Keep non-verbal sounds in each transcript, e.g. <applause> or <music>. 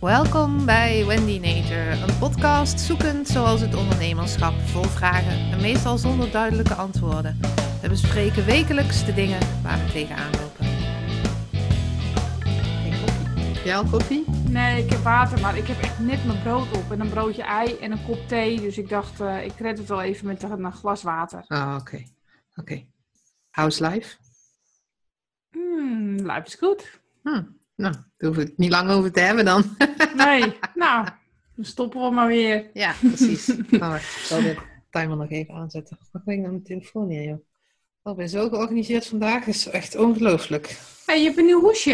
Welkom bij Wendy Nature, een podcast zoekend zoals het ondernemerschap, vol vragen en meestal zonder duidelijke antwoorden. We bespreken wekelijks de dingen waar we tegenaan lopen. Jij al koffie? Nee, ik heb water, maar ik heb echt net mijn brood op. En een broodje ei en een kop thee. Dus ik dacht, eh, ik red het wel even met een glas water. Ah, oké. Oké. How's life? Hmm, life is goed. Hm. Nou, daar hoeven we het niet lang over te hebben dan. <laughs> Nee, nou, dan stoppen we maar weer. ja, precies. <laughs> Nou, ik zal de timer nog even aanzetten. Wat ben ik nou mijn telefoon hier, joh? Oh, ik ben zo georganiseerd vandaag. is echt ongelooflijk. Hey, je hebt een nieuw hoesje.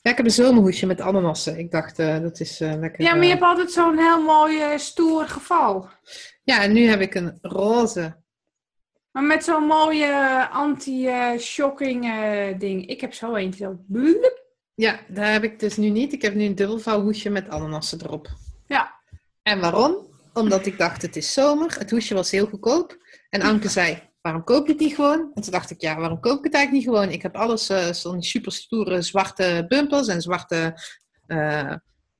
Ja, ik heb een zomerhoesje met ananassen. Ik dacht, eh, dat is eh, lekker. Ja, maar je eh, hebt altijd zo'n heel mooi stoer geval. Ja, en nu heb ik een roze. Maar met zo'n mooie anti-shocking ding. Ik heb zo eentje. Zo. bloep. Ja, daar heb ik dus nu niet. Ik heb nu een dubbelvouwhoesje met ananassen erop. Ja. En waarom? Omdat ik dacht, het is zomer. Het hoesje was heel goedkoop. En Anke zei, waarom koop je het niet gewoon? En toen dacht ik, ja, waarom koop ik het eigenlijk niet gewoon? Ik heb alles, eh, zo'n super stoere zwarte bumpers en zwarte eh,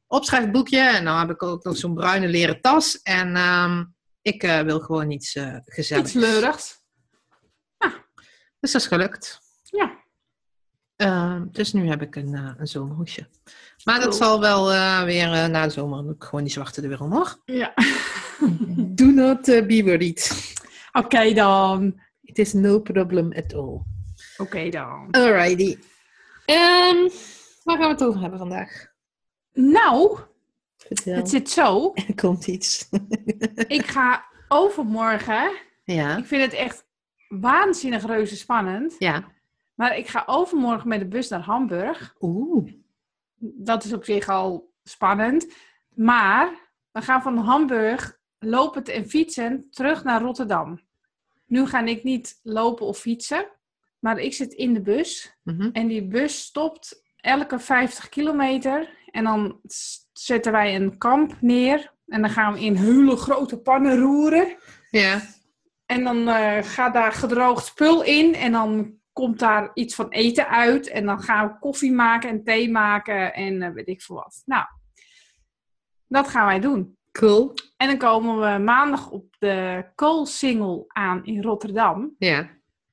opschrijfboekje. En dan heb ik ook nog zo'n bruine leren tas. En ehm, ik eh, wil gewoon iets gezelligs. Iets leurigs. Dus dat is gelukt. Ja. Ehm, dus nu heb ik een, eh, een zomerhoesje. Maar dat Cool. zal wel eh, weer eh, na de zomer. Doe ik gewoon die zwarte er weer om hoor. Ja. <laughs> Do not be worried. Oké dan. It is no problem at all. Oké dan. Alrighty. Ehm, waar gaan we het over hebben vandaag? Nou, Vertel. het zit zo. Er komt iets. <laughs> Ik ga overmorgen. ja. Ik vind het echt waanzinnig reuze spannend. Ja. Maar ik ga overmorgen met de bus naar Hamburg. Oeh. Dat is op zich al spannend. Maar we gaan van Hamburg lopend en fietsen terug naar Rotterdam. Nu ga ik niet lopen of fietsen. Maar ik zit in de bus. Mhm. En die bus stopt elke 50 kilometer. En dan zetten wij een kamp neer. En dan gaan we in hele grote pannen roeren. Ja. En dan eh, gaat daar gedroogd spul in. En dan komt daar iets van eten uit. En dan gaan we koffie maken en thee maken. En eh, weet ik veel wat. Nou, dat gaan wij doen. Cool. En dan komen we maandag op de Koolsingel aan in Rotterdam. Ja.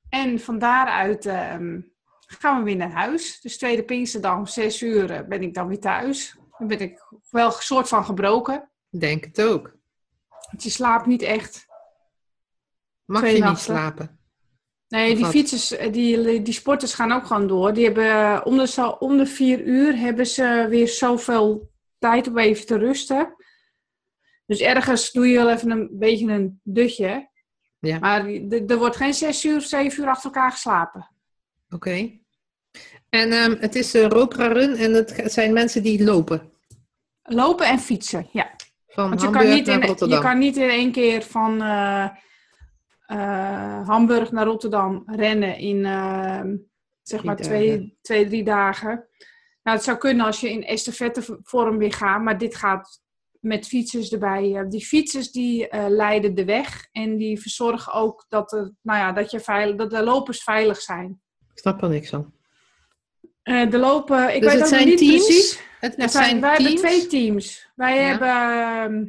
En van daaruit ehm, gaan we weer naar huis. Dus tweede Pinksterdag om zes uur eh, ben ik dan weer thuis. Dan ben ik wel een soort van gebroken. Denk het ook. Want je slaapt niet echt. Mag je niet slapen? Nee, die fietsers, eh, die, die sporters gaan ook gewoon door. Die hebben eh, om de, zo- om de vier uur hebben ze weer zoveel tijd om even te rusten. Dus ergens doe je wel even een beetje een dutje. Ja. Maar er wordt geen zes uur, zeven uur achter elkaar geslapen. Oké. En ehm, het is een Ropra Run en het zijn mensen die lopen. Lopen en fietsen, ja. Van Want je Hamburg kan, niet in, Rotterdam. je kan niet in één keer van eh, eh, Hamburg naar Rotterdam rennen in eh, zeg Drie maar dagen. twee, twee, drie dagen. Nou, het zou kunnen als je in estafettevorm weer gaat, maar dit gaat met fietsers erbij. Eh, die fietsers die eh, leiden de weg en die verzorgen ook dat, er, nou ja, dat, je veilig, dat de lopers veilig zijn. Ik snap er niks van. Eh, de lopen, ik Dus weet het ook zijn niet teams? precies. Het, het zijn, zijn wij teams? hebben twee teams. Wij Ja. hebben ehm,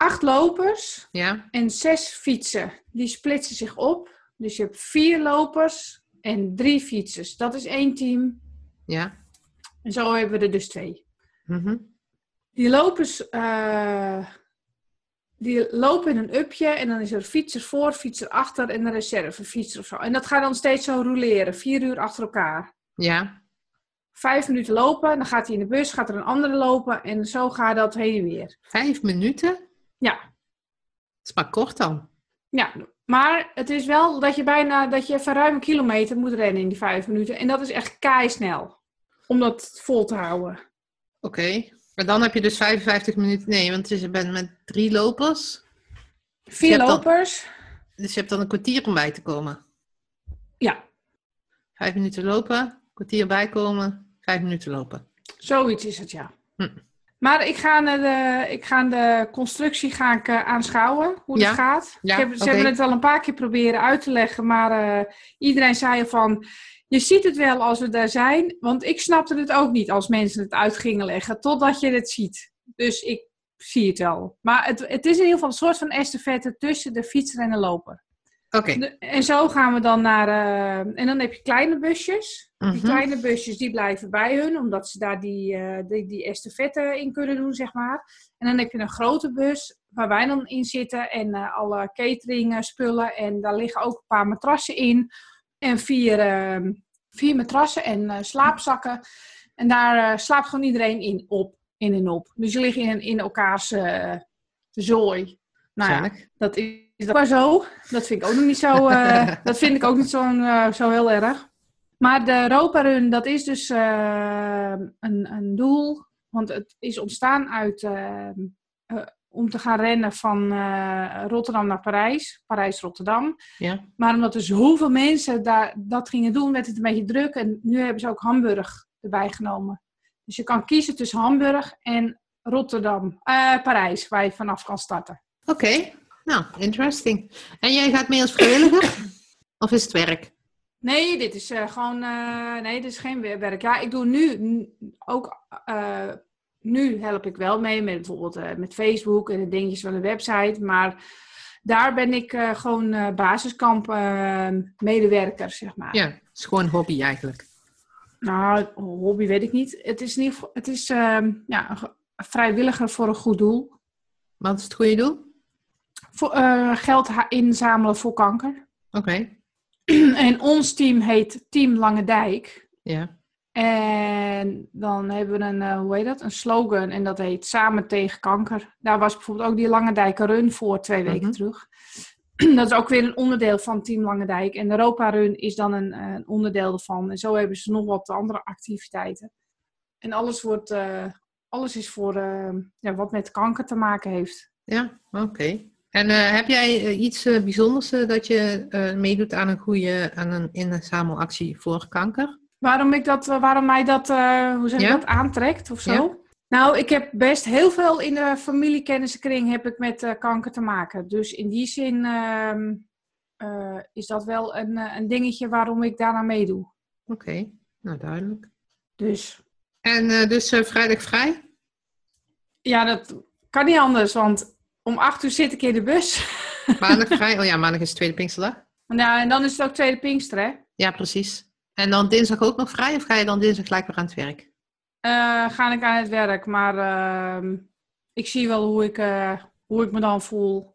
acht lopers Ja. en zes fietsen. Die splitsen zich op. Dus je hebt vier lopers en drie fietsers. Dat is één team. Ja. En zo hebben we er dus twee. Mhm. Die lopers eh, die lopen in een upje en dan is er fietser voor, fietser achter en een reservefietser of zo. En dat gaat dan steeds zo roleren, vier uur achter elkaar. Ja. Vijf minuten lopen, dan gaat hij in de bus, gaat er een andere lopen en zo gaat dat heen en weer. Vijf minuten? Ja, Dat is maar kort dan. Ja, maar het is wel dat je bijna dat je even ruim een kilometer moet rennen in die vijf minuten. En dat is echt keisnel. Om dat vol te houden. Oké. Maar dan heb je dus 55 minuten. Nee, want je bent met drie lopers. Vier hebt dan- lopers. Dus je hebt dan een kwartier om bij te komen. Ja, Vijf minuten lopen, kwartier bijkomen, vijf minuten lopen. zoiets is het ja. Maar ik ga de, ik ga de constructie ga ik, uh, aanschouwen, hoe Ja. dat gaat. Ja, ik heb, ze hebben het al een paar keer proberen uit te leggen, maar eh, iedereen zei van... Je ziet het wel als we daar zijn, want ik snapte het ook niet als mensen het uit gingen leggen, totdat je het ziet. Dus ik zie het wel. Maar het, het is in ieder geval een soort van estafette tussen de fietser en de loper. Oké. En zo gaan we dan naar... eh, en dan heb je kleine busjes. Die Mhm. kleine busjes die blijven bij hun, omdat ze daar die, eh die, die estafette in kunnen doen, zeg maar. En dan heb je een grote bus waar wij dan in zitten en eh, alle catering eh, spullen. En daar liggen ook een paar matrassen in. En vier, eh, vier matrassen en eh, slaapzakken. En daar eh, slaapt gewoon iedereen in op. In en op. Dus je ligt in, in elkaars eh, zooi. Nou ja, dat is dat maar zo. Dat vind ik ook nog niet zo. eh, <laughs> dat vind ik ook niet zo, eh, zo heel erg. Maar de Europa Run, dat is dus eh, een, een doel. Want het is ontstaan uit om te gaan rennen van Rotterdam naar Parijs. Parijs-Rotterdam. Ja. Maar omdat er zoveel mensen daar, dat gingen doen, werd het een beetje druk. En nu hebben ze ook Hamburg erbij genomen. Dus je kan kiezen tussen Hamburg en Rotterdam. Parijs, waar je vanaf kan starten. Oké. Nou, interesting. En jij gaat mee als vrijwilliger? <coughs> of is het werk? Nee, dit is eh, gewoon. eh, nee, dit is geen wer- werk. Ja, ik doe nu ook. eh, nu help ik wel mee met bijvoorbeeld met Facebook en de dingetjes van de website. Maar daar ben ik gewoon basiskamp eh, medewerker, zeg maar. Ja, het is gewoon een hobby eigenlijk. Nou, hobby weet ik niet. Het is geval. Het is ehm, ja, vrijwilliger voor een goed doel. Wat is het goede doel? Voor, eh, geld inzamelen voor kanker. Oké. <clears throat> en ons team heet Team Lange Dijk. Ja. En dan hebben we een, eh, hoe heet dat? Een slogan en dat heet Samen tegen kanker. Daar was bijvoorbeeld ook die Lange Dijk Run voor twee weken Mhm. terug. <clears throat> Dat is ook weer een onderdeel van Team Lange Dijk. En de Europa Run is dan een, eh, een onderdeel ervan. En zo hebben ze nog wat andere activiteiten. En alles, wordt, alles is voor ja, wat met kanker te maken heeft. Ja, oké. En eh, heb jij eh, iets eh, bijzonders dat je meedoet aan een goede aan een inzamelactie voor kanker? Waarom, ik dat, waarom mij dat, hoe zeg je Ja? dat, aantrekt of zo? Ja. Nou, ik heb best heel veel in de familiekennissenkring heb ik met kanker te maken. Dus in die zin ehm, eh, is dat wel een, een dingetje waarom ik daaraan meedoe. Oké, nou duidelijk. Dus En dus vrijdag vrij? ja, dat kan niet anders, want om acht uur zit ik in de bus. <laughs> Maandag vrij? Oh ja, maandag is tweede Pinksterdag. nou, en dan is het ook tweede Pinkster, hè? Ja, precies. En dan dinsdag ook nog vrij of ga je dan dinsdag gelijk weer aan het werk? Eh, ga ik aan het werk, maar ehm, ik zie wel hoe ik, eh, hoe ik me dan voel.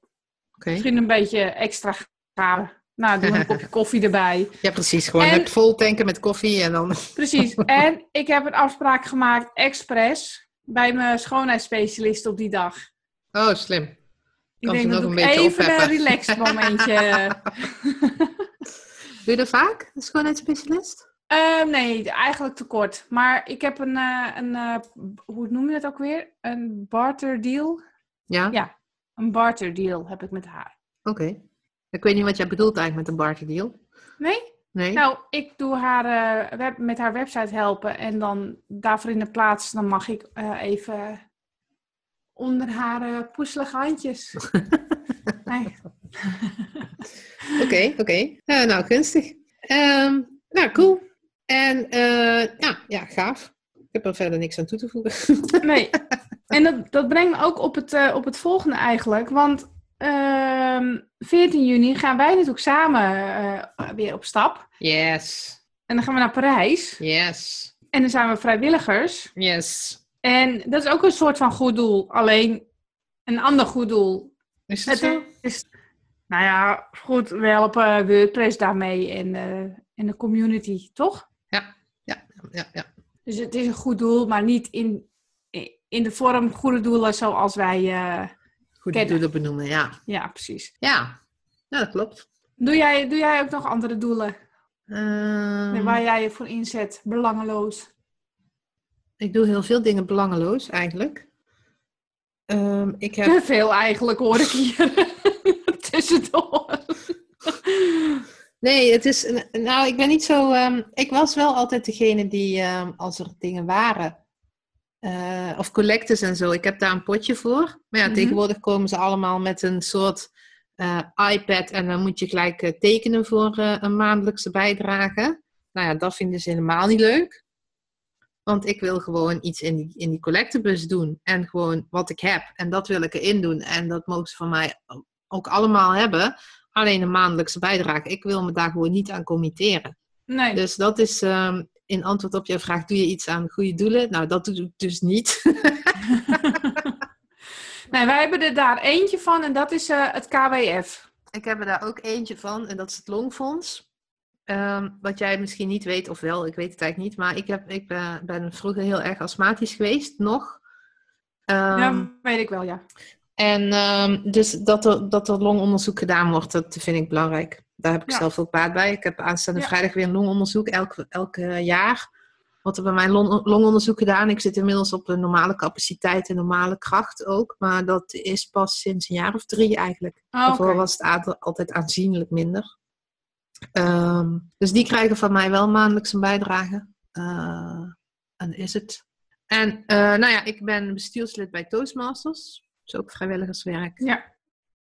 Oké. Misschien een beetje extra gaven. Nou, doe een <laughs> kopje koffie erbij. Ja, precies. Gewoon En- het vol tanken met koffie en dan... Precies. <laughs> En ik heb een afspraak gemaakt, expres, bij mijn schoonheidsspecialist op die dag. Oh, slim. Ik Kan ze denk nog dat een ik beetje even een relaxed momentje. <laughs> <laughs> Doe je dat vaak, een schoonheidsspecialist? Eh, nee, eigenlijk te kort. Maar ik heb een, eh, een eh, hoe noem je dat ook weer? Een barter deal. Ja? Ja. Een barter deal heb ik met haar. Oké. Ik weet niet wat jij bedoelt eigenlijk met een barter deal. Nee? Nee? Nou, ik doe haar eh, web, met haar website helpen en dan daarvoor in de plaats, dan mag ik even onder haar eh, poeselige handjes. <laughs> Oké, oké. Eh, nou, gunstig. Ehm, nou, cool. En eh, ja, ja, gaaf. Ik heb er verder niks aan toe te voegen. <laughs> nee. En dat, dat brengt me ook op het, op het volgende eigenlijk. Want ehm 14 juni gaan wij natuurlijk samen weer op stap. Yes. En dan gaan we naar Parijs. Yes. En dan zijn we vrijwilligers. Yes. En dat is ook een soort van goed doel. Alleen een ander goed doel. Is het Het zo? is, nou ja, goed, we helpen WordPress daarmee en, eh, en de community, toch? Ja, ja, ja. Dus het is een goed doel, maar niet in, in de vorm goede doelen zoals wij... eh, Goed Kennen. doelen benoemen, ja. ja, precies. Ja, ja dat klopt. Doe jij, doe jij ook nog andere doelen Ehm, waar jij je voor inzet? Belangeloos. Ik doe heel veel dingen belangeloos eigenlijk. Ehm, ik heb Te veel eigenlijk, hoor ik hier <laughs> tussendoor. Nee, het is. Nou, ik ben niet zo. ehm, ik was wel altijd degene die, ehm, als er dingen waren, eh, of collectes en zo. Ik heb daar een potje voor. Maar ja, Mhm. tegenwoordig komen ze allemaal met een soort eh, iPad en dan moet je gelijk eh, tekenen voor een maandelijkse bijdrage. Nou ja, dat vinden ze helemaal niet leuk. Want ik wil gewoon iets in die, in die collectebus doen. En gewoon wat ik heb. En dat wil ik erin doen. En dat mogen ze van mij ook allemaal hebben. Alleen een maandelijkse bijdrage. Ik wil me daar gewoon niet aan committeren. Nee. Dus dat is ehm, in antwoord op jouw vraag: doe je iets aan goede doelen? Nou, dat doe ik dus niet. <laughs> nee, wij hebben er daar eentje van en dat is eh, het KWF. ik heb er daar ook eentje van en dat is het Longfonds. Ehm, wat jij misschien niet weet, of wel, ik weet het eigenlijk niet. Maar ik, heb, ik ben, ben vroeger heel erg astmatisch geweest, nog. Ehm, ja, weet ik wel, ja. En ehm, dus dat er, dat er longonderzoek gedaan wordt, dat vind ik belangrijk. Daar heb ik Ja. zelf ook baat bij. Ik heb aanstaande Ja. vrijdag weer een longonderzoek. Elk, elk eh, jaar wordt er bij mij long- longonderzoek gedaan. Ik zit inmiddels op een normale capaciteit en normale kracht ook. Maar dat is pas sinds een jaar of drie eigenlijk. Oh, Daarvoor was het aantal altijd aanzienlijk minder. Ehm, dus die krijgen van mij wel maandelijks een bijdrage. Eh, en is het. En eh, nou ja, ik ben bestuurslid bij Toastmasters. Is ook vrijwilligerswerk. Ja.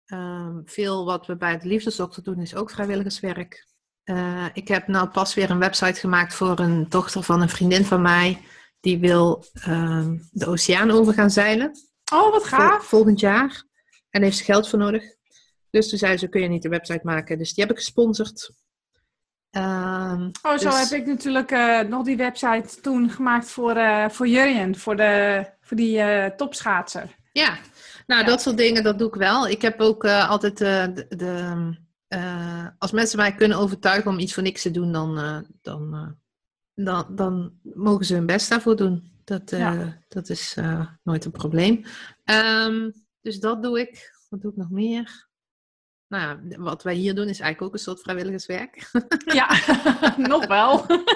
Ehm, veel wat we bij de liefdesdokter doen is ook vrijwilligerswerk. Eh, ik heb nou pas weer een website gemaakt voor een dochter van een vriendin van mij. Die wil ehm, de oceaan over gaan zeilen. Oh, wat Vol- gaaf. volgend jaar. En heeft ze geld voor nodig. Dus toen zei ze, kun je niet de website maken? Dus die heb ik gesponsord. Ehm, Oh, zo dus- heb ik natuurlijk eh, nog die website toen gemaakt voor, eh voor Jurjen, voor, de, voor die eh, topschaatser. Ja, nou Ja. dat soort dingen, dat doe ik wel. Ik heb ook altijd de... de als mensen mij kunnen overtuigen om iets voor niks te doen, dan, dan, dan, dan mogen ze hun best daarvoor doen. Dat, Ja. dat is nooit een probleem. Ehm, dus dat doe ik. Wat doe ik nog meer? Nou ja, wat wij hier doen is eigenlijk ook een soort vrijwilligerswerk. Ja, <laughs> nog wel. <laughs>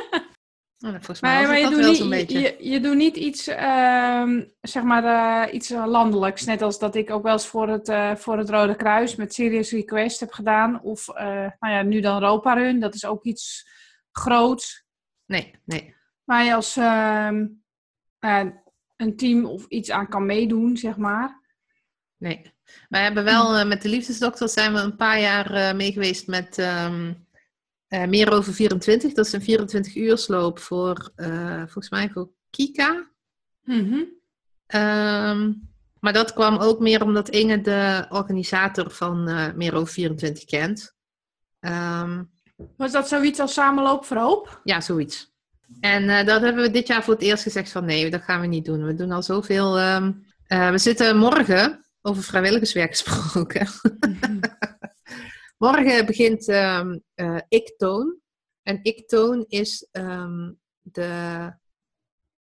Nou, volgens mij Maar, maar je, dat doet niet, beetje. je, je doet niet iets, ehm, zeg maar, eh, iets eh, landelijks. Net als dat ik ook wel eens voor het, eh, voor het Rode Kruis met Serious Request heb gedaan. Of nou ja, nu dan Ropa Run. Dat is ook iets groots. Nee, nee. Waar je als ehm, eh, een team of iets aan kan meedoen, zeg maar. Nee. Wij hebben wel eh, met de liefdesdokter zijn we een paar jaar eh mee geweest met ehm, eh, meer over 24. Dat is een 24 uur sloop voor, volgens mij voor Kika. Mhm. Ehm, maar dat kwam ook meer omdat Inge de organisator van eh, meer over 24 kent. Ehm, Was dat zoiets als Samenloop voor Hoop? ja, zoiets. En eh, dat hebben we dit jaar voor het eerst gezegd van nee, dat gaan we niet doen. We doen al zoveel. we zitten morgen, over vrijwilligerswerk gesproken. <laughs> Morgen begint eh, Ik Toon. En Ik Toon is, ehm, de,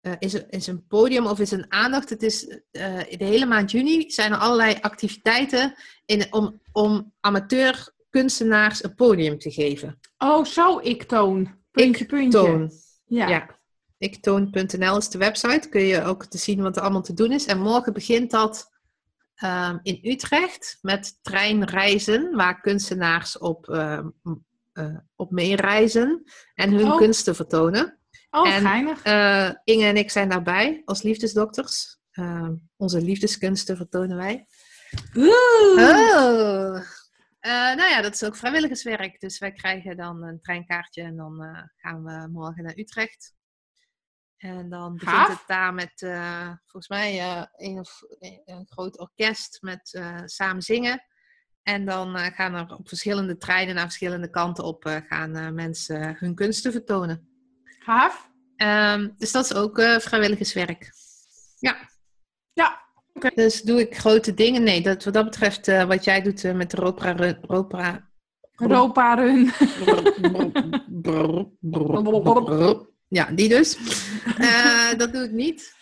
eh, is, een- is een podium of is een aandacht. Het is eh, de hele maand juni zijn er allerlei activiteiten in, om, om amateur kunstenaars een podium te geven. Oh, zo ik toon. Puntje, puntje. Toon. Ja. Ja. Iktoon.nl is de website. Kun je ook te zien wat er allemaal te doen is. En morgen begint dat ehm, in Utrecht met treinreizen, waar kunstenaars op, ehm, eh, op meereizen en hun Oh. kunsten vertonen. Oh, En- geinig. Eh, Inge en ik zijn daarbij als liefdesdokters. Ehm, onze liefdeskunsten vertonen wij. Oh. Eh, nou ja, dat is ook vrijwilligerswerk. Dus wij krijgen dan een treinkaartje en dan eh, gaan we morgen naar Utrecht. En dan begint Gaaf. het daar met, eh, volgens mij, eh, een, of, een groot orkest met eh, samen zingen. En dan eh, gaan er op verschillende treinen naar verschillende kanten op eh, gaan eh, mensen hun kunsten vertonen. Gaaf. Ehm, dus dat is ook eh, vrijwilligerswerk. Ja. Ja. Dus doe ik grote dingen? Nee, dat, wat dat betreft, eh, wat jij doet eh, met de Ropra... Run- Ropra Ropa Run. Ja, die dus. <laughs> Eh, dat doe ik niet.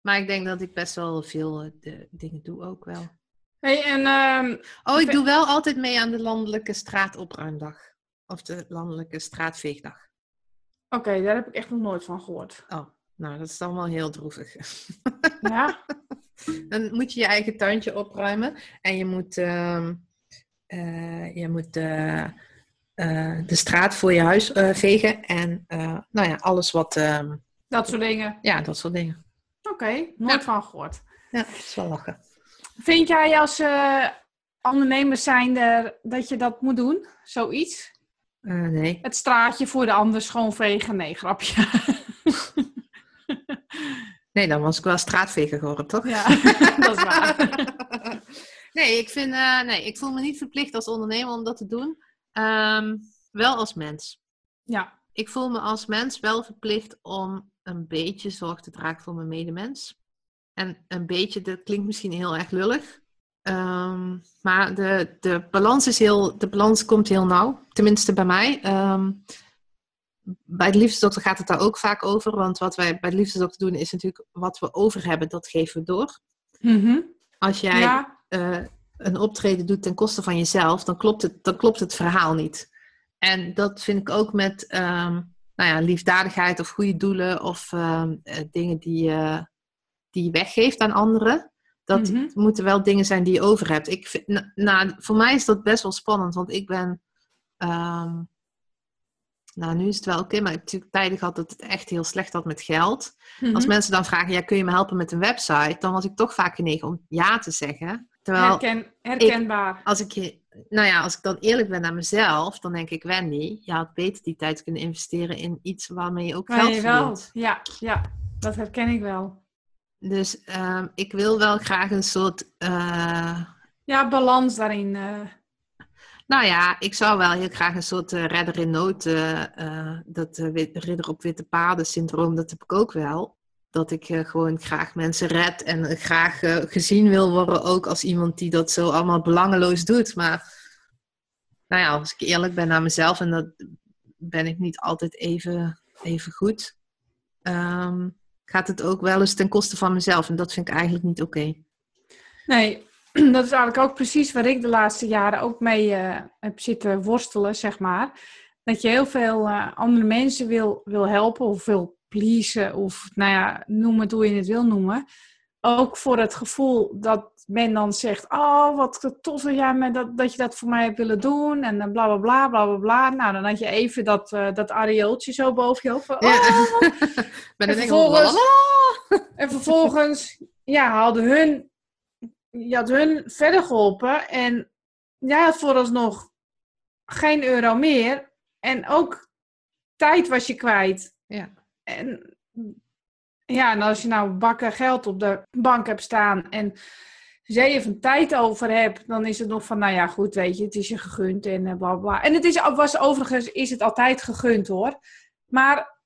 Maar ik denk dat ik best wel veel eh, de dingen doe ook wel. Hey, en ehm, Oh, ik doe wel altijd mee aan de landelijke straatopruimdag. Of de landelijke straatveegdag. oké, daar heb ik echt nog nooit van gehoord. Oh, nou, dat is dan wel heel droevig. Ja? <laughs> Dan moet je je eigen tuintje opruimen. En je moet, ehm, eh, je moet eh, de straat voor je huis eh, vegen. En eh, nou ja, alles wat... ehm, Dat soort dingen. ja, dat soort dingen. Oké, nooit Ja. van gehoord. Ja, dat is wel lachen. Vind jij als ondernemer zijnde dat je dat moet doen? Zoiets? Nee. Het straatje voor de ander schoonvegen? Nee, grapje. <laughs> Nee, dan was ik wel straatveger geworden, toch? ja, <laughs> dat is waar. nee, ik vind, nee, ik voel me niet verplicht als ondernemer om dat te doen. Ehm, wel als mens. Ja, Ik voel me als mens wel verplicht om een beetje zorg te dragen voor mijn medemens. En een beetje, dat klinkt misschien heel erg lullig. Ehm, maar de, de, balans is heel, de balans komt heel nauw. Tenminste bij mij. Ehm, bij de liefdesdokter gaat het daar ook vaak over. Want wat wij bij de liefdesdokter doen is natuurlijk wat we over hebben, dat geven we door. Mhm. Als jij ja. eh, een optreden doet ten koste van jezelf, dan klopt het, dan klopt het verhaal niet. En dat vind ik ook met ehm, nou ja, liefdadigheid of goede doelen of ehm, eh, dingen die, je die je weggeeft aan anderen. Dat Mhm. moeten wel dingen zijn die je over hebt. Ik vind, nou, voor mij is dat best wel spannend, want ik ben. ehm, nou, nu is het wel oké, maar ik heb natuurlijk tijden gehad dat het echt heel slecht had met geld. Als Mhm. mensen dan vragen, ja, kun je me helpen met een website? Dan was ik toch vaak genegen om ja te zeggen. Terwijl Herken, herkenbaar. als ik, nou ja, als ik dan eerlijk ben naar mezelf, dan denk ik, Wendy, je had beter die tijd kunnen investeren in iets waarmee je ook Maar geld je wel. verdient. Ja, ja, dat herken ik wel. Dus ehm, ik wil wel graag een soort, eh, Ja, balans daarin. eh. nou ja, ik zou wel heel graag een soort eh, redder in nood, dat ridder op witte paarden syndroom, dat heb ik ook wel. Dat ik eh, gewoon graag mensen red en eh, graag eh, gezien wil worden ook als iemand die dat zo allemaal belangeloos doet. Maar nou ja, als ik eerlijk ben naar mezelf en dat ben ik niet altijd even, even goed, ehm, gaat het ook wel eens ten koste van mezelf. En dat vind ik eigenlijk niet oké. Nee, <clears throat> dat is eigenlijk ook precies waar ik de laatste jaren ook mee heb zitten worstelen, zeg maar. Dat je heel veel andere mensen wil, wil helpen of wil pleasen of nou ja, noem het hoe je het wil noemen. Ook voor het gevoel dat men dan zegt, oh wat tof dat, jij me dat, dat je dat voor mij hebt willen doen en dan bla bla bla bla bla bla. Nou, dan had je even dat, eh dat areooltje zo boven je hoofd. van, Ja. oh, <laughs> ben En vervolgens- <laughs> En vervolgens ja, hadden hun, je had hun verder geholpen en jij had vooralsnog geen euro meer en ook tijd was je kwijt. Ja. En ja, en als je nou bakken geld op de bank hebt staan en zeeën van tijd over hebt, dan is het nog van, nou ja, goed, weet je, het is je gegund en eh, bla bla. En het is, was overigens is het altijd gegund hoor. Maar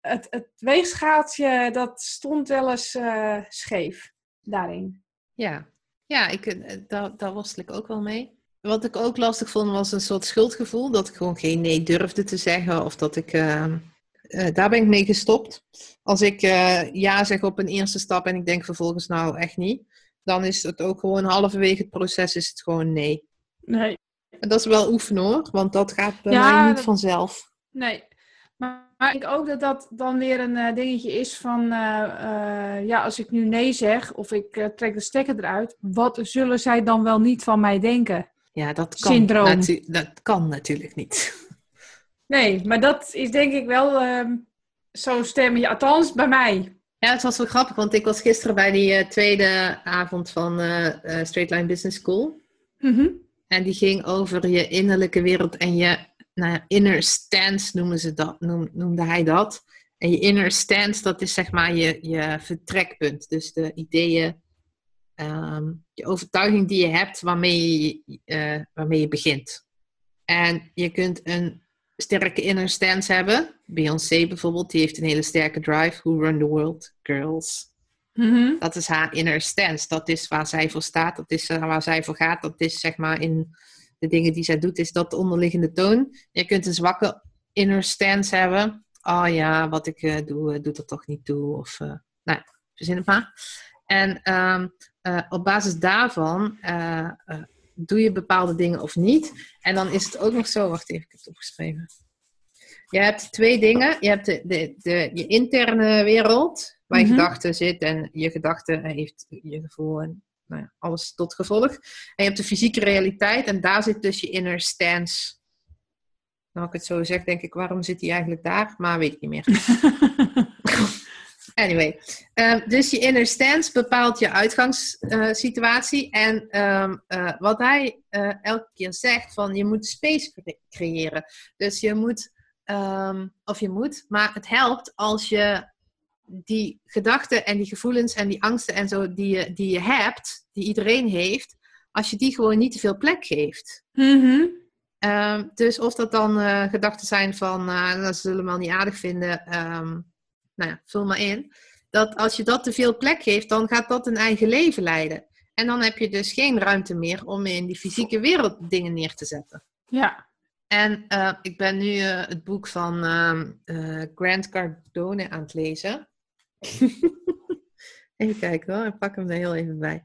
het, het weegschaaltje, dat stond wel eens eh, scheef daarin. Ja, ja ik, eh, daar, worstel ik ook wel mee. Wat ik ook lastig vond was een soort schuldgevoel. Dat ik gewoon geen nee durfde te zeggen. Of dat ik... eh, eh, daar ben ik mee gestopt. Als ik eh, ja zeg op een eerste stap en ik denk vervolgens nou echt niet. Dan is het ook gewoon halverwege het proces is het gewoon nee. Nee. En dat is wel oefenen hoor. Want dat gaat bij Ja, mij niet dat- vanzelf. Nee. Maar, maar ik denk ook dat dat dan weer een eh, dingetje is van, ja, als ik nu nee zeg of ik trek de stekker eruit, wat zullen zij dan wel niet van mij denken? Ja, dat kan, dat kan natuurlijk niet. Nee, maar dat is denk ik wel ehm zo'n stemmetje, althans bij mij. Ja, het was wel grappig, want ik was gisteren bij die eh, tweede avond van eh, Straight Line Business School. Mhm. En die ging over je innerlijke wereld en je nou inner stance noemen ze dat, noem, noemde hij dat. En je inner stance, dat is zeg maar je, je vertrekpunt. Dus de ideeën, ehm, je overtuiging die je hebt waarmee je, waarmee je begint. En je kunt een sterke inner stance hebben. Beyoncé bijvoorbeeld, die heeft een hele sterke drive. Who run the world? Girls. Mhm. Dat is haar inner stance. Dat is waar zij voor staat. Dat is eh, waar zij voor gaat. Dat is zeg maar in de dingen die zij doet, is dat de onderliggende toon. Je kunt een zwakke inner stance hebben. Oh ja, wat ik eh, doe, eh, doet er toch niet toe. Of, eh, nou, verzin het maar. En ehm, eh, op basis daarvan doe je bepaalde dingen of niet. En dan is het ook nog zo, wacht even, ik heb het opgeschreven. Je hebt twee dingen. Je hebt de, de, de, je interne wereld, waar je Mhm. gedachten zit en je gedachten heeft je gevoel en nou ja, alles tot gevolg. En je hebt de fysieke realiteit en daar zit dus je inner stance. Nou, ik het zo zeg, denk ik, waarom zit die eigenlijk daar? Maar weet ik niet meer. <laughs> Anyway, ehm, dus je inner stance bepaalt je uitgangssituatie. en ehm, eh, wat hij eh, elke keer zegt, van je moet space cre- creëren. Dus je moet, ehm, of je moet, maar het helpt als je die gedachten en die gevoelens en die angsten en zo die je, die je hebt, die iedereen heeft, als je die gewoon niet te veel plek geeft. Mhm. Dus of dat dan eh, gedachten zijn van, uh, dat zullen we wel niet aardig vinden, nou ja, vul maar in. Dat als je dat te veel plek geeft, dan gaat dat een eigen leven leiden. En dan heb je dus geen ruimte meer om in die fysieke wereld dingen neer te zetten. Ja. En eh, ik ben nu eh, het boek van ehm, eh, Grant Cardone aan het lezen. <laughs> even kijken hoor, ik pak hem er heel even bij.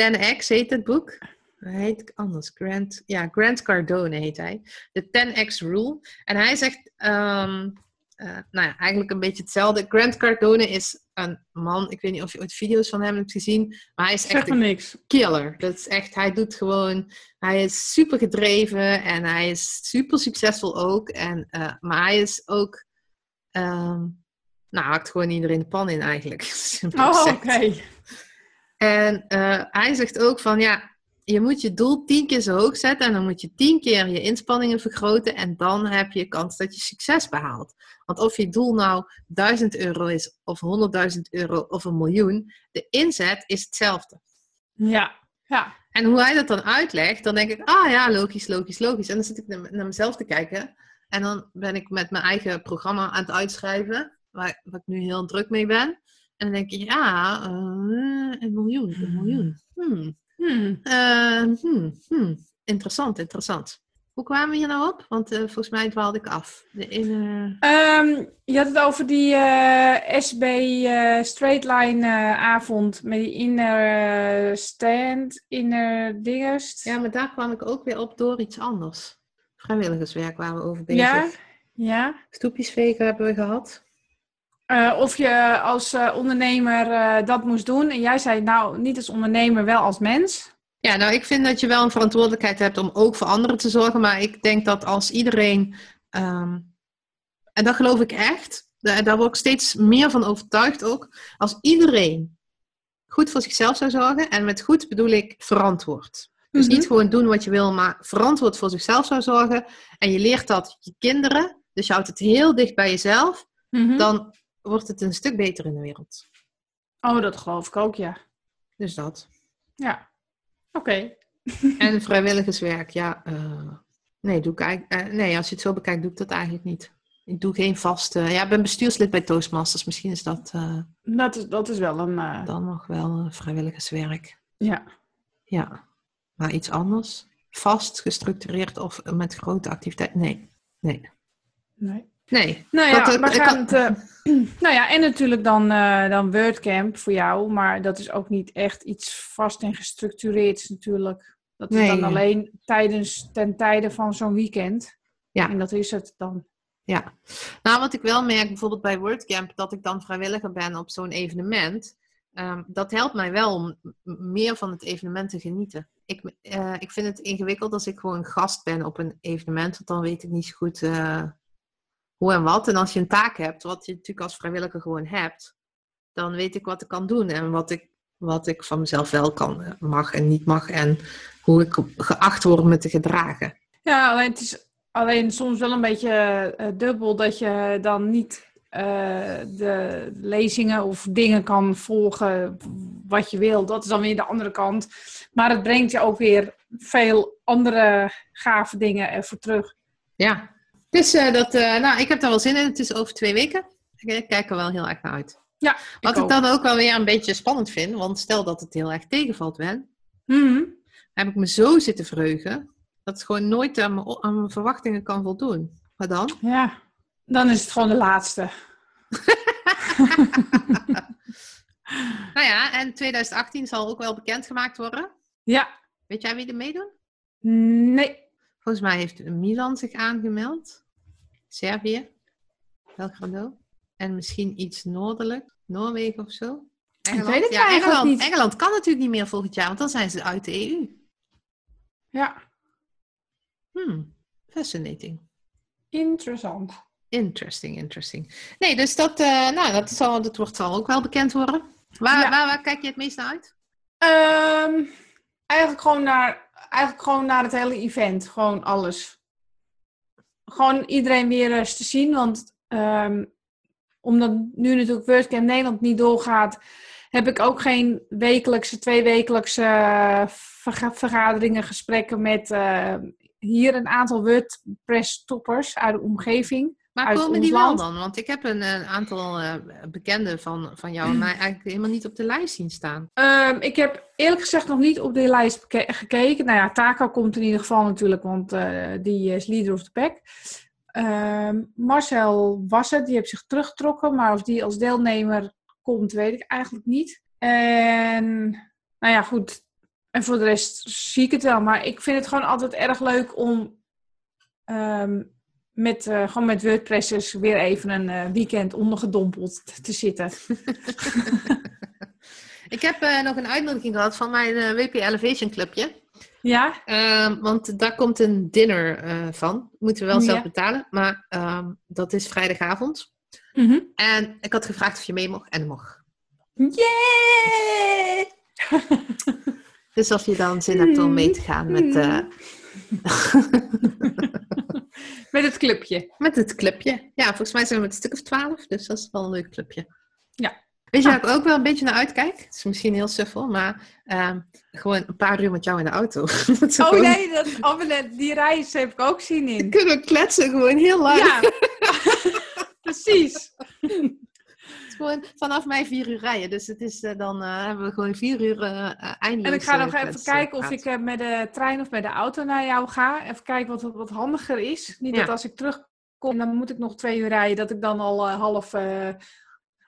10x heet het boek. Hij heet anders. Grant, ja, Grant Cardone heet hij. De 10x Rule. En hij zegt, ehm, eh, nou ja, eigenlijk een beetje hetzelfde. Grant Cardone is een man, ik weet niet of je ooit video's van hem hebt gezien, maar hij is echt een niks. killer. Dat is echt, hij doet gewoon, hij is super gedreven en hij is super succesvol ook. En, eh, maar hij is ook, ehm, nou, hakt gewoon iedereen de pan in eigenlijk. <laughs> Oh, oké. En eh, hij zegt ook van ja, je moet je doel tien keer zo hoog zetten en dan moet je tien keer je inspanningen vergroten en dan heb je kans dat je succes behaalt. Want of je doel nou 1000 euro is of 100.000 euro of een miljoen, de inzet is hetzelfde. Ja. Ja. En hoe hij dat dan uitlegt, dan denk ik, ah ja, logisch, logisch, logisch. En dan zit ik naar, mezelf te kijken en dan ben ik met mijn eigen programma aan het uitschrijven, waar, waar ik nu heel druk mee ben. En dan denk ik, ja, eh, een miljoen, een miljoen. Hmm. Hmm. Eh, hmm, hmm. Interessant, interessant. Hoe kwamen we hier nou op? Want eh, volgens mij dwaalde ik af. De. Ehm, je had het over die eh, SB eh, Straight Line avond met die inner stand, inner dingest. Ja, maar daar kwam ik ook weer op door iets anders. Vrijwilligerswerk waar we over bezig. ja. ja. Stoepjes vegen hebben we gehad. Eh, of je als eh, ondernemer eh, dat moest doen. En jij zei nou niet als ondernemer, wel als mens. Ja, nou, ik vind dat je wel een verantwoordelijkheid hebt om ook voor anderen te zorgen. Maar ik denk dat als iedereen, ehm, en dat geloof ik echt, daar, daar word ik steeds meer van overtuigd ook. Als iedereen goed voor zichzelf zou zorgen, en met goed bedoel ik verantwoord. Dus Mhm. niet gewoon doen wat je wil, maar verantwoord voor zichzelf zou zorgen. En je leert dat je kinderen, dus je houdt het heel dicht bij jezelf, Mhm. dan wordt het een stuk beter in de wereld. Oh, dat geloof ik ook, ja. Dus dat. Ja. Oké. <laughs> En vrijwilligerswerk, ja. eh, nee, doe ik eigenlijk, eh, nee, als je het zo bekijkt, doe ik dat eigenlijk niet. Ik doe geen vaste. Ja, ik ben bestuurslid bij Toastmasters. Misschien is dat eh, Dat is, dat is wel een... dan nog wel vrijwilligerswerk. ja. Ja. Maar iets anders? Vast, gestructureerd of met grote activiteit? Nee. Nee. Nee. Nee. Nou ja, ik had- het, eh, <clears throat> nou ja, en natuurlijk dan, eh dan WordCamp voor jou, maar dat is ook niet echt iets vast en gestructureerd natuurlijk. Dat is Nee, dan alleen tijdens, ten tijde van zo'n weekend. Ja. En dat is het dan. Ja, nou wat ik wel merk, bijvoorbeeld bij WordCamp, dat ik dan vrijwilliger ben op zo'n evenement. ehm, dat helpt mij wel om meer van het evenement te genieten. Ik, eh, ik vind het ingewikkeld als ik gewoon gast ben op een evenement, want dan weet ik niet zo goed hoe en wat. En als je een taak hebt, wat je natuurlijk als vrijwilliger gewoon hebt, dan weet ik wat ik kan doen en wat ik, wat ik van mezelf wel kan, eh, mag en niet mag en hoe ik geacht word me te gedragen. Ja, alleen het is alleen soms wel een beetje eh, dubbel dat je dan niet eh, de lezingen of dingen kan volgen wat je wil. Dat is dan weer de andere kant. Maar het brengt je ook weer veel andere gave dingen ervoor terug. Ja, dus eh, dat, eh, nou, ik heb daar wel zin in. Het is over twee weken. Ik, ik kijk er wel heel erg naar uit. Ja, Wat ik, dan ook wel weer een beetje spannend vind, want stel dat het heel erg tegenvalt, Ben, Mhm. heb ik me zo zitten verheugen dat het gewoon nooit aan mijn, aan mijn verwachtingen kan voldoen. Maar dan? Ja, dan is het gewoon de laatste. <laughs> Nou ja, en 2018 zal ook wel bekendgemaakt worden. Ja, Weet jij wie er meedoen? nee. Volgens mij heeft Milan zich aangemeld. Servië. Belgrado. En misschien iets noordelijk. Noorwegen of zo. Engeland. weet het ja, Engeland, niet. Engeland kan natuurlijk niet meer volgend jaar, want dan zijn ze uit de EU. Ja, Hmm, fascinating. interessant. Interesting, interesting. Nee, dus dat, eh, nou, dat, zal, dat wordt, zal ook wel bekend worden. Waar, Ja. waar, waar kijk je het meest naar uit? Ehm, eigenlijk, gewoon naar, eigenlijk gewoon naar het hele event. Gewoon alles. Gewoon iedereen weer eens te zien. Want ehm, omdat nu natuurlijk WordCamp Nederland niet doorgaat... heb ik ook geen wekelijkse, twee wekelijkse verga- vergaderingen, gesprekken met... eh, hier een aantal WordPress-toppers uit de omgeving. Maar Uit komen die wel land. dan? Want ik heb een, een aantal eh, bekenden van, van jou en mij eigenlijk helemaal niet op de lijst zien staan. Ehm, ik heb eerlijk gezegd nog niet op de lijst gekeken. Nou ja, Taka komt in ieder geval natuurlijk, want eh, die is leader of the pack. Ehm, Marcel was het, die heeft zich teruggetrokken, maar of die als deelnemer komt, weet ik eigenlijk niet. En nou ja, goed. En voor de rest zie ik het wel, maar ik vind het gewoon altijd erg leuk om ehm, met, eh, gewoon met WordPressers weer even een eh, weekend ondergedompeld te zitten. <laughs> Ik heb eh, nog een uitnodiging gehad van mijn WP Elevation Clubje. Ja? Ehm, want daar komt een dinner van. Moeten we wel zelf Ja. betalen. Maar ehm, dat is vrijdagavond. Mhm. En ik had gevraagd of je mee mocht. En dat mocht. Yeah! <laughs> Dus of je dan zin hebt om mee te gaan met, <laughs> <laughs> Met het clubje. met het clubje. Ja, volgens mij zijn we met een stuk of twaalf. Dus dat is wel een leuk clubje. Ja. Weet je Ah. waar ik ook wel een beetje naar uitkijk? Het is misschien heel suffel, maar ehm, gewoon een paar uur met jou in de auto. <laughs> Oh gewoon- nee, dat, oh, die reis heb ik ook zin in. Kunnen we kletsen gewoon heel lang. Ja, <laughs> precies. Gewoon vanaf mij vier uur rijden. Dus het is, eh, dan eh, hebben we gewoon vier uur eh eindeloos. En ik ga nog even kijken of ik met de trein of met de auto naar jou ga. Even kijken wat, wat handiger is. Niet Ja. dat als ik terugkom, dan moet ik nog twee uur rijden, dat ik dan al half,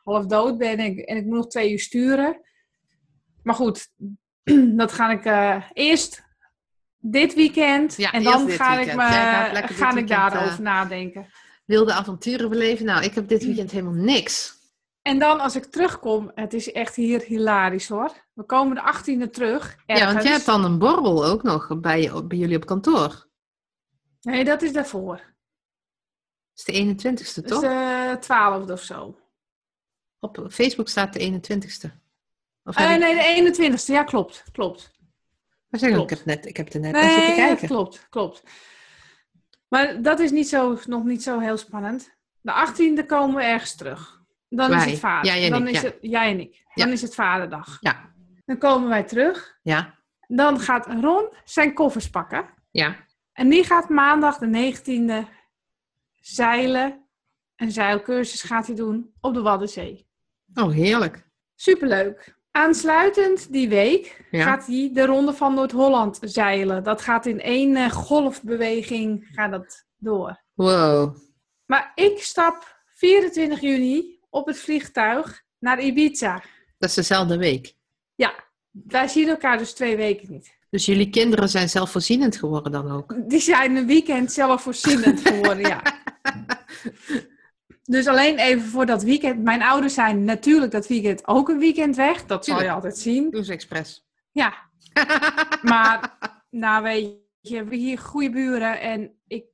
half dood ben en ik, en ik moet nog twee uur sturen. Maar goed, <clears throat> dat ga ik eerst dit weekend Ja, en dan ga ik, me, ga ik daarover nadenken. Wilde avonturen beleven. Nou, ik heb dit <clears throat> weekend helemaal niks. En dan als ik terugkom, het is echt hier hilarisch hoor. We komen de 18e terug. Ja, want jij hebt dan een borrel ook nog bij, jullie op kantoor. Nee, dat is daarvoor. Dat is de 21ste, Dat is toch? de 12e of zo. Op Facebook staat de 21ste. Of Eh, ik- nee, de 21ste. Ja, klopt. Klopt. Maar zeg, ik, klopt. heb net, ik heb er net zitten Nee, dat kijken. klopt. Klopt. Maar dat is niet zo, nog niet zo heel spannend. De 18e komen we ergens terug. Dan is het vader. Jij en dan ik, is ja. het, jij en ik. Dan Ja. is het vaderdag. Ja, Dan komen wij terug. ja, Dan gaat Ron zijn koffers pakken. ja. En die gaat maandag de 19e zeilen. Een zeilcursus gaat hij doen op de Waddenzee. Oh, heerlijk. Superleuk. Aansluitend die week Ja. gaat hij de Ronde van Noord-Holland zeilen. Dat gaat in één eh, golfbeweging gaat dat door. Wow. Maar ik stap 24 juni op het vliegtuig naar Ibiza. Dat is dezelfde week. Ja, wij zien elkaar dus twee weken niet. Dus jullie kinderen zijn zelfvoorzienend geworden dan ook? Die zijn een weekend zelfvoorzienend geworden, ja. <laughs> Dus alleen even voor dat weekend. Mijn ouders zijn natuurlijk dat weekend ook een weekend weg. Dat zal je altijd zien. Doe ze expres. Ja, <laughs> maar nou weet je, we hebben hier goede buren. En ik,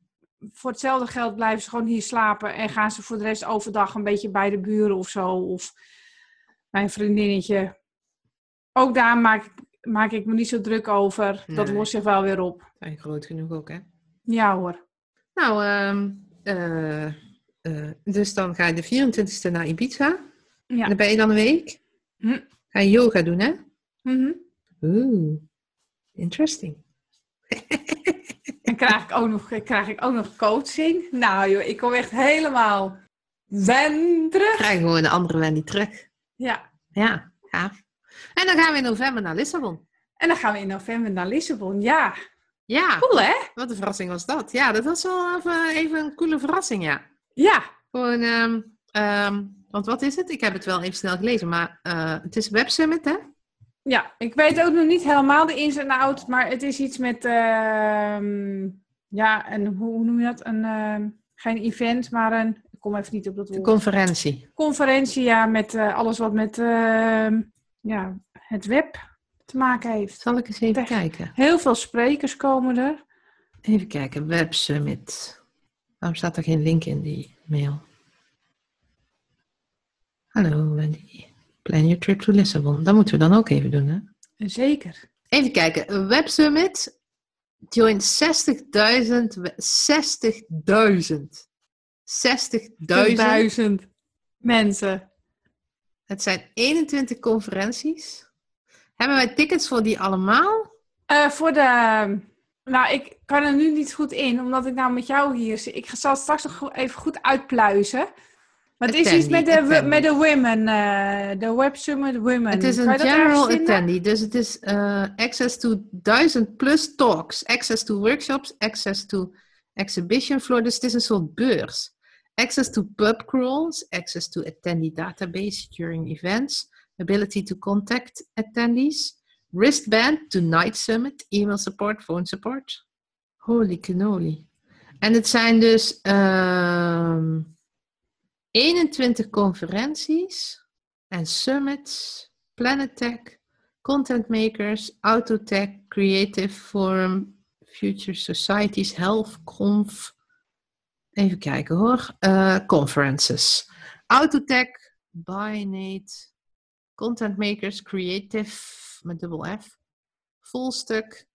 voor hetzelfde geld blijven ze gewoon hier slapen. En gaan ze voor de rest overdag een beetje bij de buren of zo. Of mijn vriendinnetje. Ook daar maak, ik- maak ik me niet zo druk over. Dat lost zich wel weer op. Zijn groot genoeg ook, hè? Ja hoor. Nou, ehm, eh, eh, dus dan ga je de 24ste naar Ibiza. En Ja. dan ben je dan een week. Hm. Ga je yoga doen, hè? Mhm. Oeh, interesting. <laughs> En krijg ik, ook nog, krijg ik ook nog coaching. Nou joh, ik kom echt helemaal zen terug. Krijg gewoon een andere Wendy terug. Ja. Ja, gaaf. En dan gaan we in november naar Lissabon. En dan gaan we in november naar Lissabon. Ja, Ja, cool hè? wat een verrassing was dat. Ja, dat was wel even, even een coole verrassing, ja. Ja. Gewoon, ehm, want wat is het? Ik heb het wel even snel gelezen, maar eh, het is Web Summit, hè? Ja, ik weet ook nog niet helemaal de ins en outs, maar het is iets met, ehm, ja, en hoe, noem je dat? Een, ehm, geen event, maar een, ik kom even niet op dat De woord. conferentie. Conferentie, ja, met eh, alles wat met, ehm, ja, het web te maken heeft. Zal ik eens even kijken? Heel veel sprekers komen er. Even kijken, Web Summit. Waarom staat er geen link in die mail? Hallo Wendy. Plan your trip to Lissabon. Dat moeten we dan ook even doen, hè? Zeker. Even kijken. Web Summit joint 60.000. we- 60.000. 60.000. Duizend mensen. Het zijn 21 conferenties. Hebben wij tickets voor die allemaal? Eh, voor de... Nou, ik kan er nu niet goed in, omdat ik nou met jou hier zit. Ik zal het straks nog even goed uitpluizen. Maar het is iets met de, Attendee, met de women. eh, de Web Summit Women. Het is een general attendee, dus het is eh, access to 1000 plus talks, access to workshops, access to exhibition floor, dus het is een soort beurs. Access to pub crawls, access to attendee database during events, ability to contact attendees, wristband to night summit, email support, phone support. Holy cannoli. En het zijn dus ehm 21 conferenties en summits, Planet Tech, Content Makers, Autotech, Creative Forum, Future Societies, Health Conf. Even kijken hoor. Eh, conferences. Autotech, Binate, Content Makers, Creative met dubbel F, Volstuk,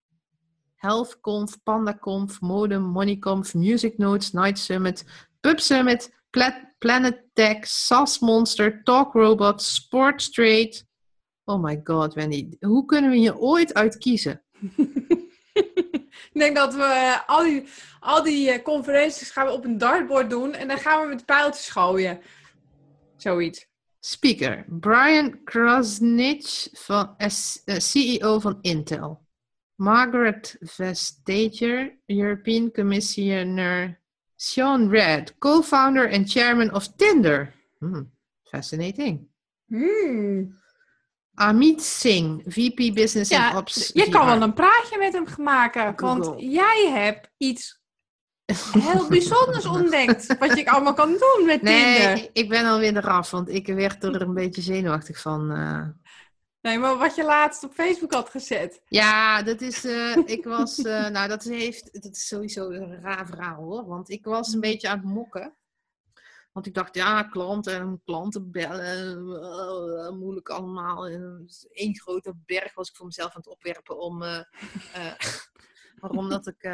HealthConf, PandaConf, Modem, Moneyconf, Music Notes, Night Summit, Pub Summit, Pla- Planet Tech, SAS Monster, Talk Robot, Sports Trade. Oh my god, Wendy. Hoe kunnen we hier ooit uit kiezen? <laughs> Ik denk dat we eh, al die, al die eh, conferenties gaan we op een dartboard doen en dan gaan we met pijltjes gooien. Zoiets. Speaker, Brian Krasnich, van, S- eh, CEO van Intel. Margaret Vestager, European Commissioner. Sean Red, co-founder and chairman of Tinder. Hmm, fascinating. Hmm. Amit Singh, VP Business Ja, and Ops. je kan wel een praatje met hem maken, want jij hebt iets <laughs> heel bijzonders ontdekt. Wat je allemaal kan doen met Tinder. Nee, ik ben alweer eraf, want ik werd er een beetje zenuwachtig van. eh. Nee, maar wat je laatst op Facebook had gezet. Ja, dat is. eh, ik was. eh, <laughs> nou, dat heeft. Dat is sowieso een raar verhaal hoor. Want ik was een beetje aan het mokken. Want ik dacht, ja, klanten en klanten bellen. eh, moeilijk allemaal. Eén grote berg was ik voor mezelf aan het opwerpen om. <laughs> waarom dat ik.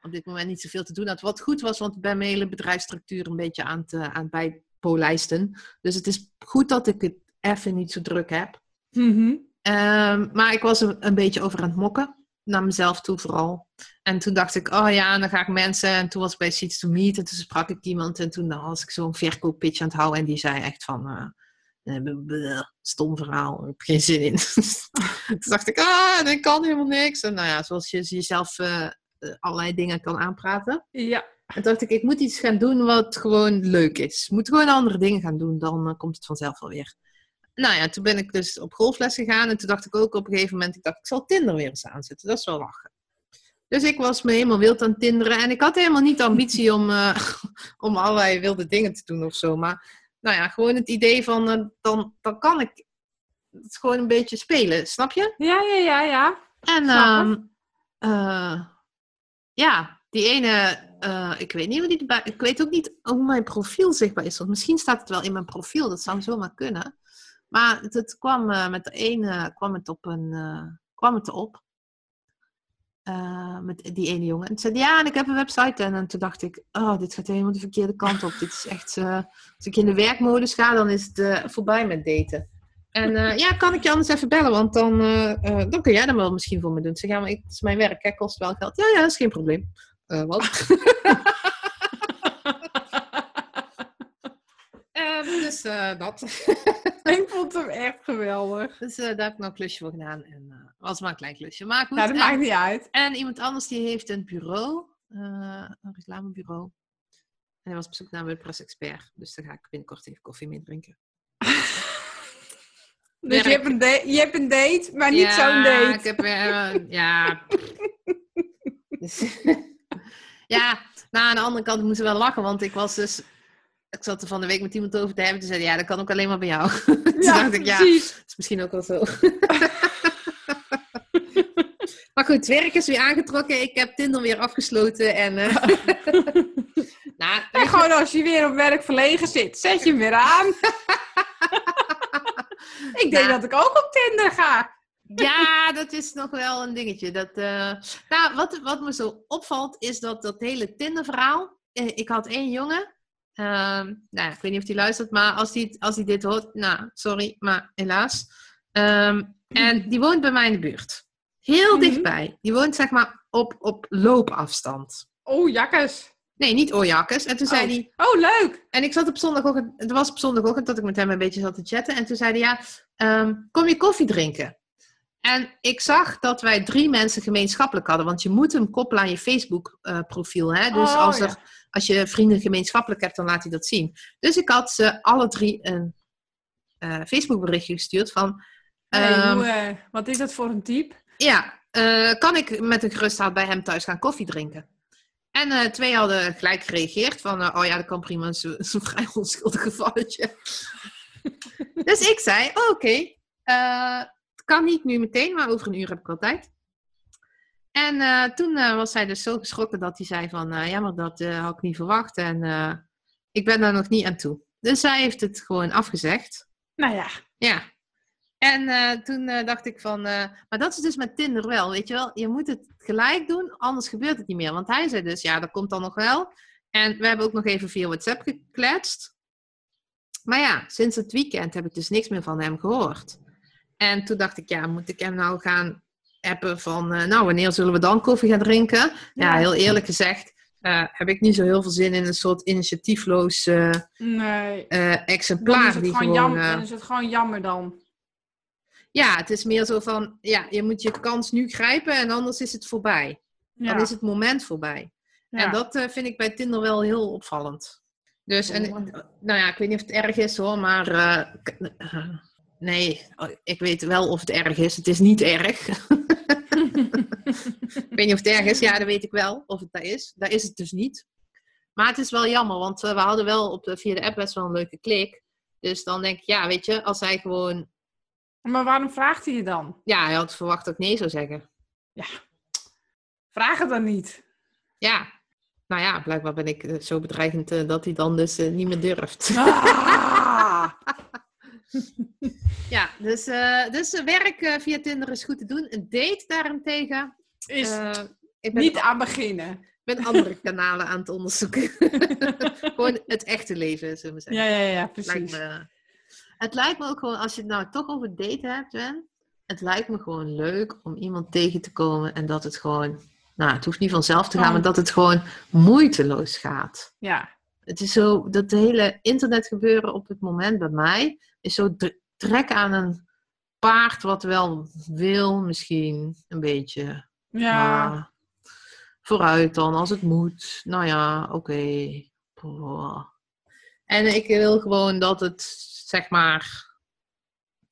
op dit moment niet zoveel te doen had. Wat goed was, want ik ben mijn hele bedrijfsstructuur een beetje aan het, aan het bijpolijsten. Dus het is goed dat ik het even niet zo druk heb. Mhm. Ehm, maar ik was er een beetje over aan het mokken. Naar mezelf toe vooral. En toen dacht ik, oh ja, en dan ga ik mensen. En toen was ik bij Seeds to Meet. En toen sprak ik iemand. En toen was ik zo'n verkooppitch aan het houden. En die zei echt van, eh, eh, stom verhaal. Ik heb geen zin in. <laughs> toen dacht ik, ah, dat kan helemaal niks. En nou ja, zoals je jezelf eh, allerlei dingen kan aanpraten. Ja. En toen dacht ik, ik moet iets gaan doen wat gewoon leuk is. Ik moet gewoon andere dingen gaan doen. Dan komt het vanzelf wel weer. Nou ja, toen ben ik dus op golfles gegaan. En toen dacht ik ook op een gegeven moment, ik dacht, ik zal Tinder weer eens aanzetten. Dat is wel lachen. Dus ik was me helemaal wild aan tinderen. En ik had helemaal niet de ambitie om, eh, <laughs> om allerlei wilde dingen te doen of zo. Maar nou ja, gewoon het idee van, eh, dan, dan kan ik het gewoon een beetje spelen. Snap je? Ja, ja, ja, ja. En eh, ja, die ene, ik weet niet hoe die erbij, ik weet ook niet hoe mijn profiel zichtbaar is. Want misschien staat het wel in mijn profiel, dat zou zomaar kunnen. Maar het, kwam eh, met de ene, kwam het op een, eh, kwam het op. Eh, met die ene jongen. En toen zei ja, en ik heb een website. En, en toen dacht ik, oh, dit gaat helemaal de verkeerde kant op. dit is echt, als ik in de werkmodus ga, dan is het voorbij met daten. En ja, kan ik je anders even bellen? Want dan, dan kun jij dat wel misschien voor me doen. Ik zeg, ja, maar het is mijn werk, hè, kost wel geld. Ja, ja, dat is geen probleem. Wat? <laughs> dus dat. <laughs> ik vond hem echt geweldig. dus eh, daar heb ik nou een klusje voor gedaan. En eh was maar een klein klusje. Maar goed. Nou, dat en- maakt niet uit. En iemand anders die heeft een bureau, een reclamebureau. En hij was op zoek naar een WordPress expert. Dus daar ga ik binnenkort even koffie mee drinken. <laughs> Dus je hebt, een je hebt een date, maar niet zo'n date. ik heb ja. <laughs> Dus- ja, nou aan de andere kant moesten we wel lachen, want ik was dus. Ik zat er van de week met iemand over te hebben. Toen zei hij, ja, dat kan ook alleen maar bij jou. <laughs> Toen dacht ik, ja, precies. dat is misschien ook wel zo. <laughs> maar goed, het werk is weer aangetrokken. Ik heb Tinder weer afgesloten. En, eh, <laughs> Nou, En gewoon als je weer op werk verlegen zit, zet je hem weer aan. ik denk Nou. dat ik ook op Tinder ga. Ja, dat is nog wel een dingetje. Dat, eh, nou, wat, wat me zo opvalt, is dat dat hele Tinder-verhaal. eh, ik had één jongen. Ehm, nou, ik weet niet of hij luistert, maar als hij als die dit hoort, nou, sorry, maar helaas. Ehm, en die woont bij mij in de buurt. Heel Mhm. dichtbij. Die woont zeg maar op, op loopafstand. Oh, jakkes. Nee, niet Oorjakkers. En toen zei Oh. hij, Oh, leuk. en ik zat op zondagochtend, het was op zondagochtend dat ik met hem een beetje zat te chatten. En toen zei hij, ja, ehm, kom je koffie drinken? En ik zag dat wij drie mensen gemeenschappelijk hadden. Want je moet hem koppelen aan je Facebook eh, profiel. Hè? Dus Oh, als, ja. er, als je vrienden gemeenschappelijk hebt, dan laat hij dat zien. Dus ik had ze alle drie een eh, Facebook berichtje gestuurd van... Hey, ehm, hoe, eh, wat is dat voor een type? ja, kan ik met een gerust hart bij hem thuis gaan koffie drinken? En twee hadden gelijk gereageerd van, oh ja, dat kan prima, het is <laughs> een- vrij onschuldig gevalletje. <laughs> dus ik zei, oh, oké, kan niet nu meteen, maar over een uur heb ik wel tijd. En eh, toen eh, was hij dus zo geschrokken dat hij zei van, eh, ja, maar dat had ik niet verwacht en ik ben daar nog niet aan toe. Dus hij heeft het gewoon afgezegd. Nou ja. Ja. En toen dacht ik van, maar dat is dus met Tinder wel, weet je wel. Je moet het gelijk doen, anders gebeurt het niet meer. Want hij zei dus, ja, dat komt dan nog wel. En we hebben ook nog even via WhatsApp gekletst. Maar ja, sinds het weekend heb ik dus niks meer van hem gehoord. En toen dacht ik, ja, moet ik hem nou gaan appen van, eh, nou, wanneer zullen we dan koffie gaan drinken? Ja, Ja. heel eerlijk gezegd, eh, heb ik niet zo heel veel zin in een soort initiatiefloos eh, Nee. Dan exemplaar. is, het die gewoon gewoon, jammer, dan is het gewoon jammer dan. Ja, het is meer zo van, ja, je moet je kans nu grijpen en anders is het voorbij. Ja. Dan is het moment voorbij. ja. En dat vind ik bij Tinder wel heel opvallend. Dus, en, nou ja, ik weet niet of het erg is hoor, maar nee, oh, ik weet wel of het erg is. Het is niet erg. <laughs> ik weet niet of het erg is, ja, dat weet ik wel of het daar is. Daar is het dus niet. Maar het is wel jammer, want eh, we hadden wel op de, via de app best wel een leuke klik. Dus dan denk ik, ja, weet je, als hij gewoon, Maar waarom vraagt hij je dan? ja, hij had verwacht dat ik nee zou zeggen. Vraag het dan niet. Ja, nou ja, blijkbaar ben ik eh, zo bedreigend eh, dat hij dan dus niet meer durft. Ah! <laughs> ja, dus, eh, dus werk eh, via Tinder is goed te doen. Een date daarentegen. Is eh, ik ben, niet aan beginnen. ben andere <laughs> kanalen aan het onderzoeken. <laughs> gewoon het echte leven, zullen we zeggen. Ja, ja, ja, Lijkt precies. me, het lijkt me ook gewoon, als je het nou toch over daten hebt, Jen, het lijkt me gewoon leuk om iemand tegen te komen en dat het gewoon, nou, het hoeft niet vanzelf te gaan, Oh. maar dat het gewoon moeiteloos gaat. Ja. Het is zo, dat hele internetgebeuren op het moment bij mij is zo trek aan een paard wat wel wil, misschien een beetje. Ja. Maar vooruit dan, als het moet. Nou ja, oké. En ik wil gewoon dat het, zeg maar,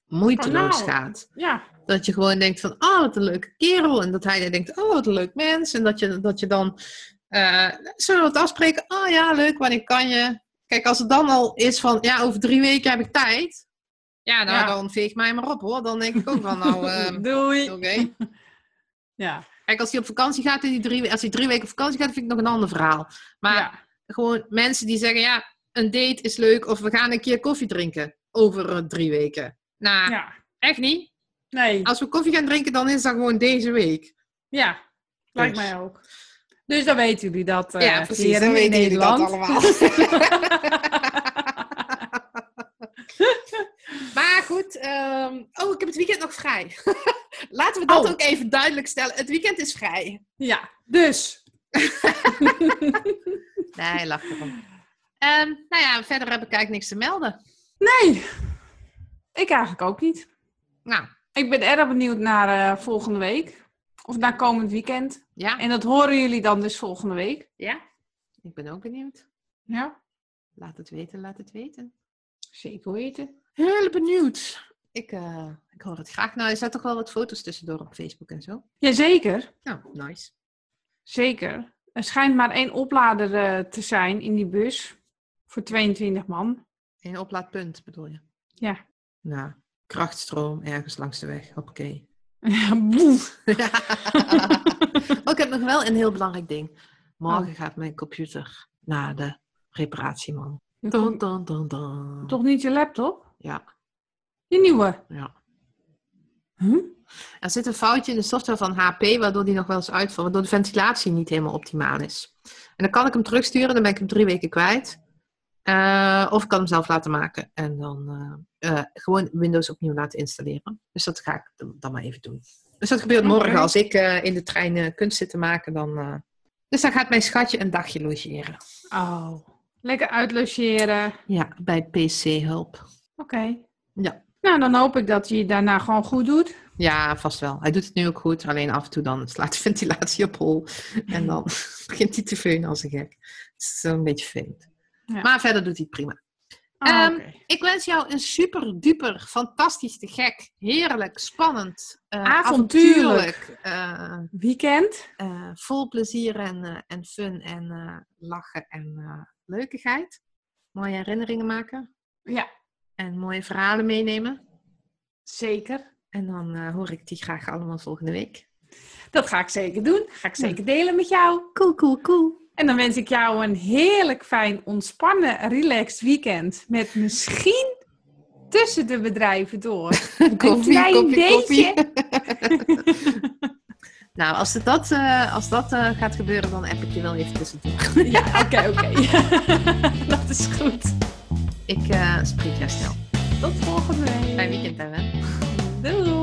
moeiteloos Oh, nou. gaat. Ja. Dat je gewoon denkt van, oh, wat een leuke kerel. En dat hij dan denkt, oh, wat een leuk mens. En dat je, dat je dan, eh, zullen we het afspreken? Oh ja, leuk, wanneer kan je? Kijk, als het dan al is van, ja, over drie weken heb ik tijd. Ja, nou, Ja. dan veeg mij maar op, hoor. Dan denk ik ook van, nou, <laughs> ehm, Doei. oké. <laughs> Ja. Kijk, als hij op vakantie gaat, en die drie, als hij drie weken op vakantie gaat, vind ik nog een ander verhaal. Maar ja. gewoon mensen die zeggen, ja, een date is leuk. Of we gaan een keer koffie drinken over eh, drie weken. Nou, ja. echt niet. Nee. Als we koffie gaan drinken, dan is dat gewoon deze week. Ja. Lijkt Dus. mij ook. Dus dan weten jullie dat. eh ja, precies. heren Dan in weten jullie dat Nederland. allemaal. <laughs> maar goed. ehm, oh, ik heb het weekend nog vrij. <laughs> Laten we dat Oh. ook even duidelijk stellen. Het weekend is vrij. ja. Dus. <laughs> Nee, lach erom. Ehm, nou ja, verder heb ik eigenlijk niks te melden. Nee. Ik eigenlijk ook niet. Nou, Ik ben erg benieuwd naar eh, volgende week. Of naar komend weekend. ja. En dat horen jullie dan dus volgende week. Ja. Ik ben ook benieuwd. Ja. Laat het weten, laat het weten. Zeker weten. Heel benieuwd. Ik, eh, ik hoor het graag. Nou, er zijn toch wel wat foto's tussendoor op Facebook en zo. Jazeker. Nou, nice. Zeker. Er schijnt maar één oplader eh, te zijn in die bus. Voor 22 man. Een oplaadpunt bedoel je? Ja. Nou, krachtstroom ergens langs de weg. Oké. <laughs> Boef. <laughs> oh, ik heb nog wel een heel belangrijk ding. Morgen gaat mijn computer naar de reparatieman. Dun, dun, dun. Toch niet je laptop? Ja, Je nieuwe? ja. Er zit een foutje in de software van HP, waardoor die nog wel eens uitvalt, waardoor de ventilatie niet helemaal optimaal is. En dan kan ik hem terugsturen, dan ben ik hem drie weken kwijt. Eh, of ik kan hem zelf laten maken en dan eh, eh, gewoon Windows opnieuw laten installeren. Dus dat ga ik dan, maar even doen. Dus dat gebeurt morgen als ik in de trein kunst zit te maken. Dan, Dus dan gaat mijn schatje een dagje logeren. Oh, lekker uitlogeren. Ja, bij PC Hulp. Oké. Ja. Nou, dan hoop ik dat hij het daarna gewoon goed doet. Ja, vast wel. Hij doet het nu ook goed. Alleen af en toe dan slaat de <laughs> ventilatie op hol. En dan <laughs> begint hij te veunen als een gek. Het is een beetje vervelend. Ja. Maar verder doet hij het prima. Oh. Ik wens jou een super duper, fantastisch te gek, heerlijk, spannend, eh, Avontuurlijk. eh, Weekend. eh, vol plezier en, en fun en lachen en leukigheid. Mooie herinneringen maken Ja, en mooie verhalen meenemen. zeker. En dan hoor ik die graag allemaal volgende week. Dat ga ik zeker doen. Ga ik zeker delen met jou. Cool, cool, cool. En dan wens ik jou een heerlijk fijn, ontspannen, relaxed weekend. Met misschien tussen de bedrijven door. <laughs> koffie, klein koffie, koffie. beetje. <laughs> nou, als het dat, eh, als dat eh, gaat gebeuren, dan app ik je wel even tussendoor. <laughs> Ja, oké, oké. Dat is goed. ik eh, spreek jou snel. Tot volgende week. Fijn weekend, hè? Doei.